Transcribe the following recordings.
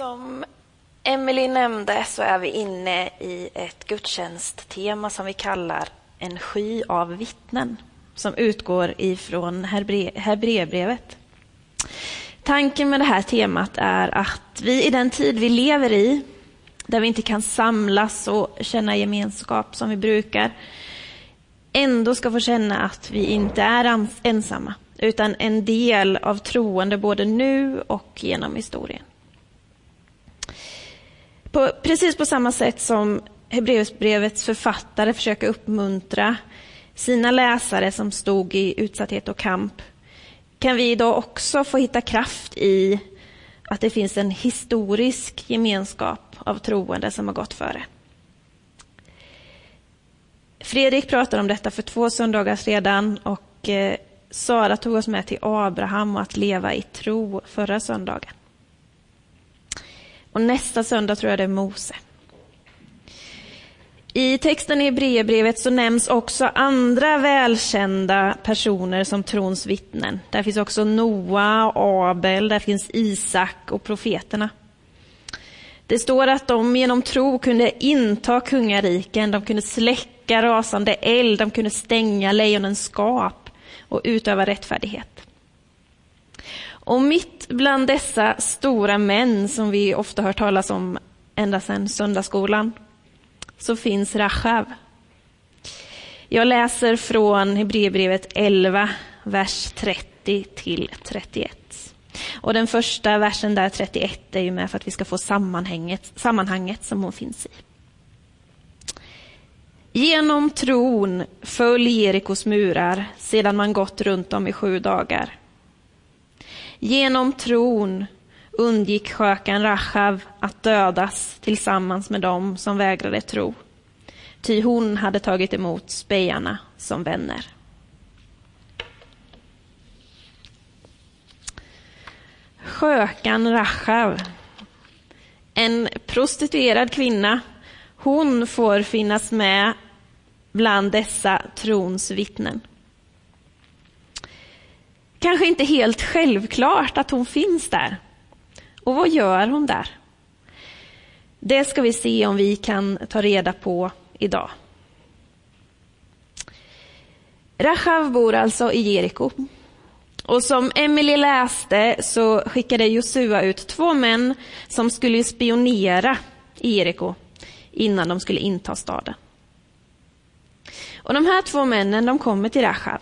Som Emily nämnde så är vi inne i ett gudstjänsttema som vi kallar En sky av vittnen som utgår ifrån Hebreerbrevet. Tanken med det här temat är att vi i den tid vi lever i, där vi inte kan samlas och känna gemenskap som vi brukar, ändå ska få känna att vi inte är ensamma, utan en del av troende både nu och genom historien. På, precis på samma sätt som Hebreerbrevets författare försöker uppmuntra sina läsare som stod i utsatthet och kamp, kan vi idag också få hitta kraft i att det finns en historisk gemenskap av troende som har gått före. Fredrik pratade om detta för två söndagar sedan och eh, Sara tog oss med till Abraham och att leva i tro förra söndagen. Och nästa söndag tror jag det är Mose. I texten i Hebreerbrevet så nämns också andra välkända personer som trons vittnen. Där finns också Noa, och Abel, där finns Isak och profeterna. Det står att de genom tro kunde inta kungariken, de kunde släcka rasande eld, de kunde stänga lejonens skap och utöva rättfärdighet. Och mitt bland dessa stora män som vi ofta hört talas om ända sedan söndagsskolan så finns Rachav. Jag läser från Hebreerbrevet 11, vers 30 till 31. Och den första versen där, 31, är ju med för att vi ska få sammanhanget, sammanhanget som hon finns i. Genom tron föll Jerikos murar sedan man gått runt om i sju dagar. Genom tron undgick skökan Rachav att dödas tillsammans med dem som vägrade tro. Ty hon hade tagit emot spejarna som vänner. Skökan Rachav, en prostituerad kvinna, hon får finnas med bland dessa trons vittnen. Kanske inte helt självklart att hon finns där. Och vad gör hon där? Det ska vi se om vi kan ta reda på idag. Rachav bor alltså i Jeriko. Och som Emily läste så skickade Josua ut två män som skulle spionera i Jeriko innan de skulle inta staden. Och de här två männen de kommer till Rachav.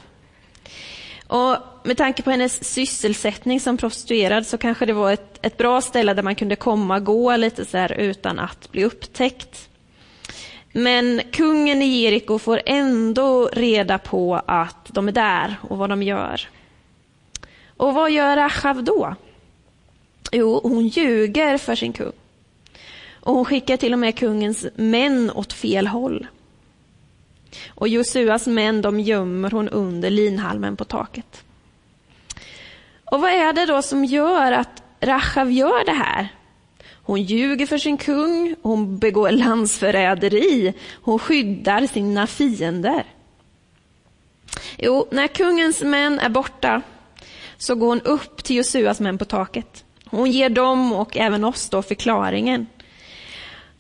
Och med tanke på hennes sysselsättning som prostituerad så kanske det var ett, ett bra ställe där man kunde komma och gå lite så här utan att bli upptäckt. Men kungen i Jeriko får ändå reda på att de är där och vad de gör. Och vad gör Achav då? Jo, hon ljuger för sin kung. Och hon skickar till och med kungens män åt fel håll. Och Josuas män de gömmer hon under linhalmen på taket. Och vad är det då som gör att Rachav gör det här? Hon ljuger för sin kung, hon begår landsförräderi, hon skyddar sina fiender. Jo, när kungens män är borta så går hon upp till Josuas män på taket. Hon ger dem och även oss då förklaringen.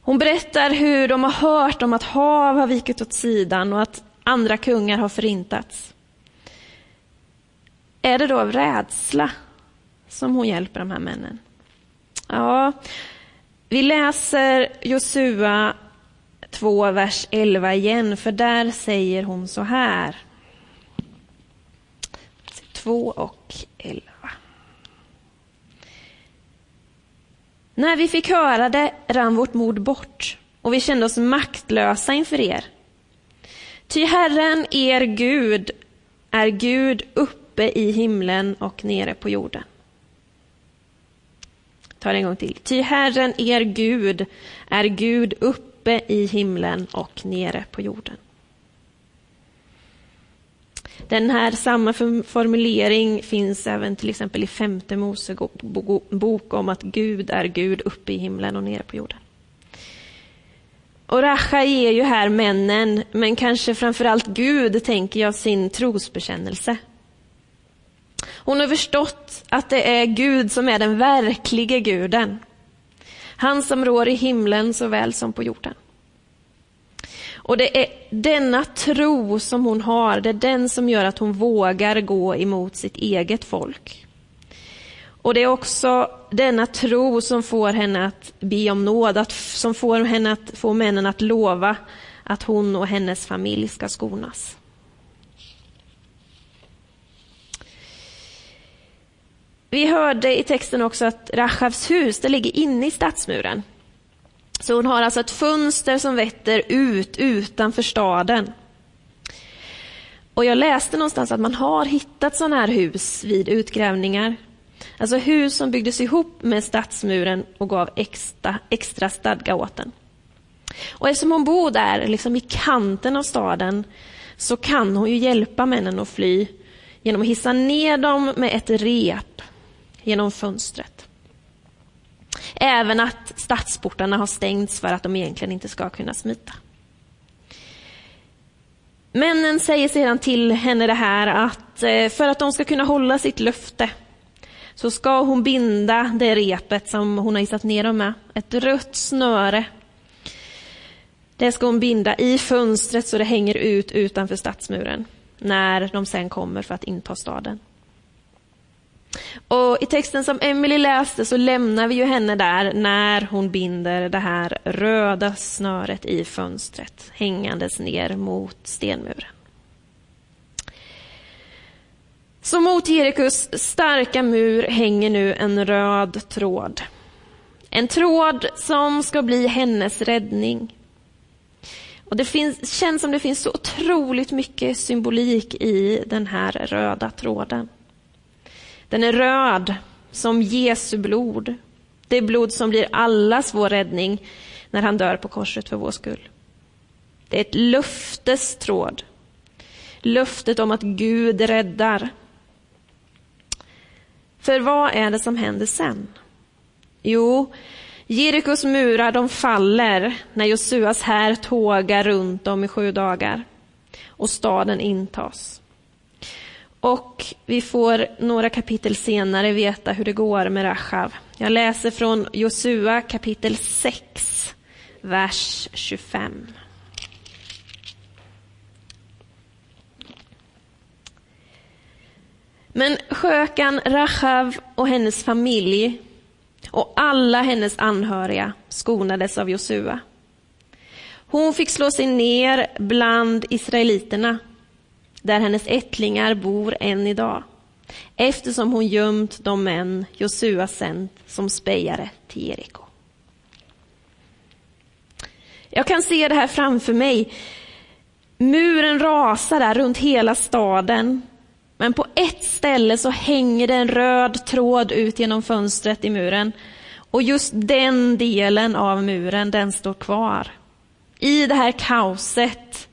Hon berättar hur de har hört om att hav har vikit åt sidan och att andra kungar har förintats. Är det då av rädsla som hon hjälper de här männen? Ja, vi läser Josua 2, vers 11 igen, för där säger hon så här. 2 och 11. När vi fick höra det rann vårt mod bort och vi kände oss maktlösa inför er. Ty Herren, er Gud, är Gud uppe i himlen och nere på jorden. Ta det en gång till. Ty Herren, er Gud, är Gud uppe i himlen och nere på jorden. Den här samma formulering finns även till exempel i femte Mosebok om att Gud är Gud uppe i himlen och nere på jorden. Och Racha ger ju här männen, men kanske framförallt Gud, tänker jag, sin trosbekännelse. Hon har förstått att det är Gud som är den verkliga guden. Han som rår i himlen såväl som på jorden. Och det är denna tro som hon har, det är den som gör att hon vågar gå emot sitt eget folk. Och det är också denna tro som får henne att be om nåd, att, som får henne att få männen att lova att hon och hennes familj ska skonas. Vi hörde i texten också att Rachavs hus det ligger inne i stadsmuren. Så hon har alltså ett fönster som vetter ut utanför staden. Och jag läste någonstans att man har hittat sådana här hus vid utgrävningar. Alltså hus som byggdes ihop med stadsmuren och gav extra, extra stadga åt den. Och eftersom hon bor där, liksom i kanten av staden, så kan hon ju hjälpa männen att fly genom att hissa ner dem med ett rep genom fönstret. Även att stadsportarna har stängts för att de egentligen inte ska kunna smita. Männen säger sedan till henne det här att eh, för att de ska kunna hålla sitt löfte så ska hon binda det repet som hon har hissat ner dem med, ett rött snöre. Det ska hon binda i fönstret så det hänger ut utanför stadsmuren när de sen kommer för att inta staden. Och I texten som Emily läste så lämnar vi ju henne där när hon binder det här röda snöret i fönstret hängandes ner mot stenmuren. Så mot Jerikos starka mur hänger nu en röd tråd. En tråd som ska bli hennes räddning. Och Det finns, känns som det finns så otroligt mycket symbolik i den här röda tråden. Den är röd som Jesu blod. Det blod som blir allas vår räddning när han dör på korset för vår skull. Det är ett löftestråd. Löftet om att Gud räddar. För vad är det som händer sen? Jo, Jerikos murar de faller när Josuas här tågar runt dem i sju dagar och staden intas. Och vi får några kapitel senare veta hur det går med Rachav. Jag läser från Josua kapitel 6, vers 25. Men skökan Rachav och hennes familj och alla hennes anhöriga skonades av Josua. Hon fick slå sig ner bland israeliterna där hennes ättlingar bor än idag eftersom hon gömt de män Josua sänt som spejare till Jeriko. Jag kan se det här framför mig. Muren rasar där runt hela staden. Men på ett ställe så hänger det en röd tråd ut genom fönstret i muren. Och just den delen av muren, den står kvar. I det här kaoset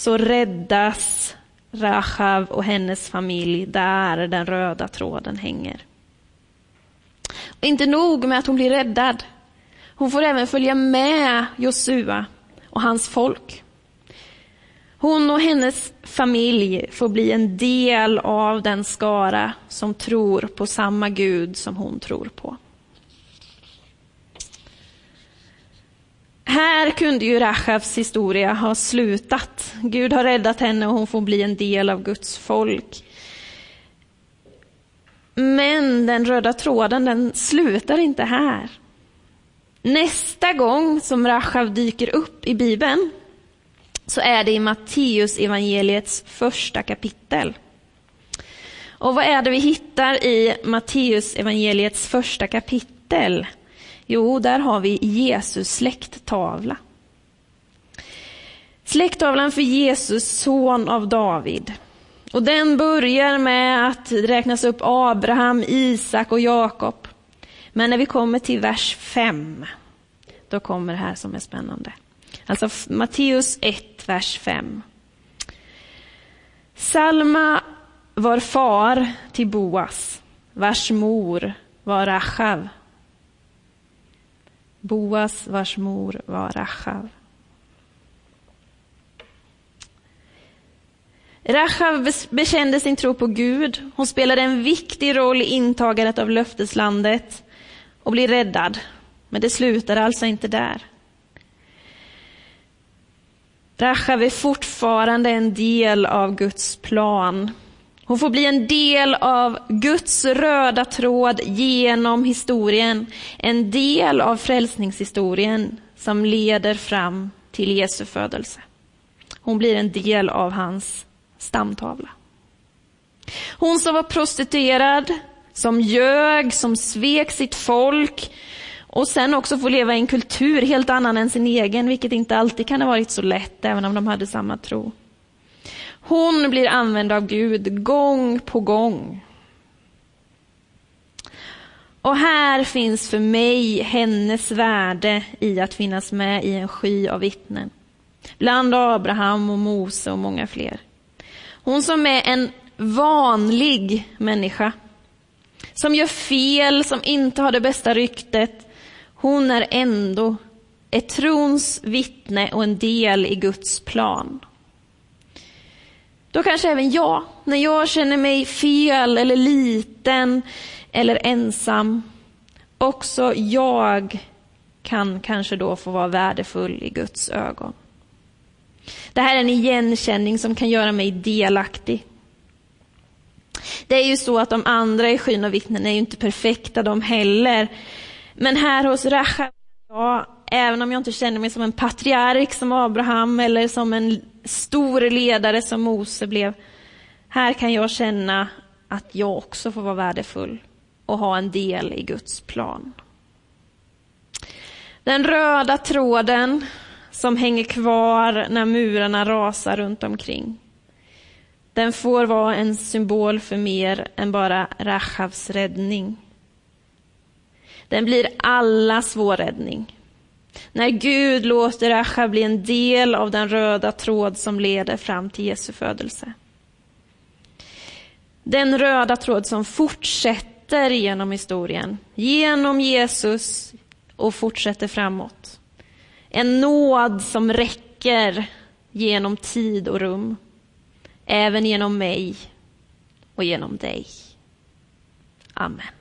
så räddas Rachav och hennes familj där den röda tråden hänger. Och inte nog med att hon blir räddad. Hon får även följa med Josua och hans folk. Hon och hennes familj får bli en del av den skara som tror på samma Gud som hon tror på. Här kunde ju Rachavs historia ha slutat. Gud har räddat henne och hon får bli en del av Guds folk. Men den röda tråden den slutar inte här. Nästa gång som Rachav dyker upp i Bibeln så är det i Matteus evangeliets första kapitel. Och vad är det vi hittar i Matteus evangeliets första kapitel? Jo, där har vi Jesus släkttavla. Släkttavlan för Jesus, son av David. Och den börjar med att räknas upp Abraham, Isak och Jakob. Men när vi kommer till vers 5, då kommer det här som är spännande. Alltså Matteus 1, vers 5. Salma var far till Boas, vars mor var Rachav, Boas vars mor var Rachav. Rachav bekände sin tro på Gud. Hon spelade en viktig roll i intagandet av löfteslandet. och blev räddad. Men det slutade alltså inte där. Rachav är fortfarande en del av Guds plan. Hon får bli en del av Guds röda tråd genom historien. En del av frälsningshistorien som leder fram till Jesu födelse. Hon blir en del av hans stamtavla. Hon som var prostituerad, som ljög, som svek sitt folk och sen också får leva i en kultur helt annan än sin egen, vilket inte alltid kan ha varit så lätt, även om de hade samma tro. Hon blir använd av Gud gång på gång. Och här finns för mig hennes värde i att finnas med i en sky av vittnen. Bland Abraham och Mose och många fler. Hon som är en vanlig människa. Som gör fel, som inte har det bästa ryktet. Hon är ändå ett trons vittne och en del i Guds plan. Då kanske även jag, när jag känner mig fel eller liten eller ensam, också jag kan kanske då få vara värdefull i Guds ögon. Det här är en igenkänning som kan göra mig delaktig. Det är ju så att de andra i skyn och vittnen är ju inte perfekta de heller. Men här hos Racha, ja, även om jag inte känner mig som en patriark som Abraham eller som en stor ledare som Mose blev. Här kan jag känna att jag också får vara värdefull och ha en del i Guds plan. Den röda tråden som hänger kvar när murarna rasar runt omkring. Den får vara en symbol för mer än bara Rachavs räddning. Den blir allas vår räddning. När Gud låter Rachav bli en del av den röda tråd som leder fram till Jesu födelse. Den röda tråd som fortsätter genom historien, genom Jesus och fortsätter framåt. En nåd som räcker genom tid och rum. Även genom mig och genom dig. Amen.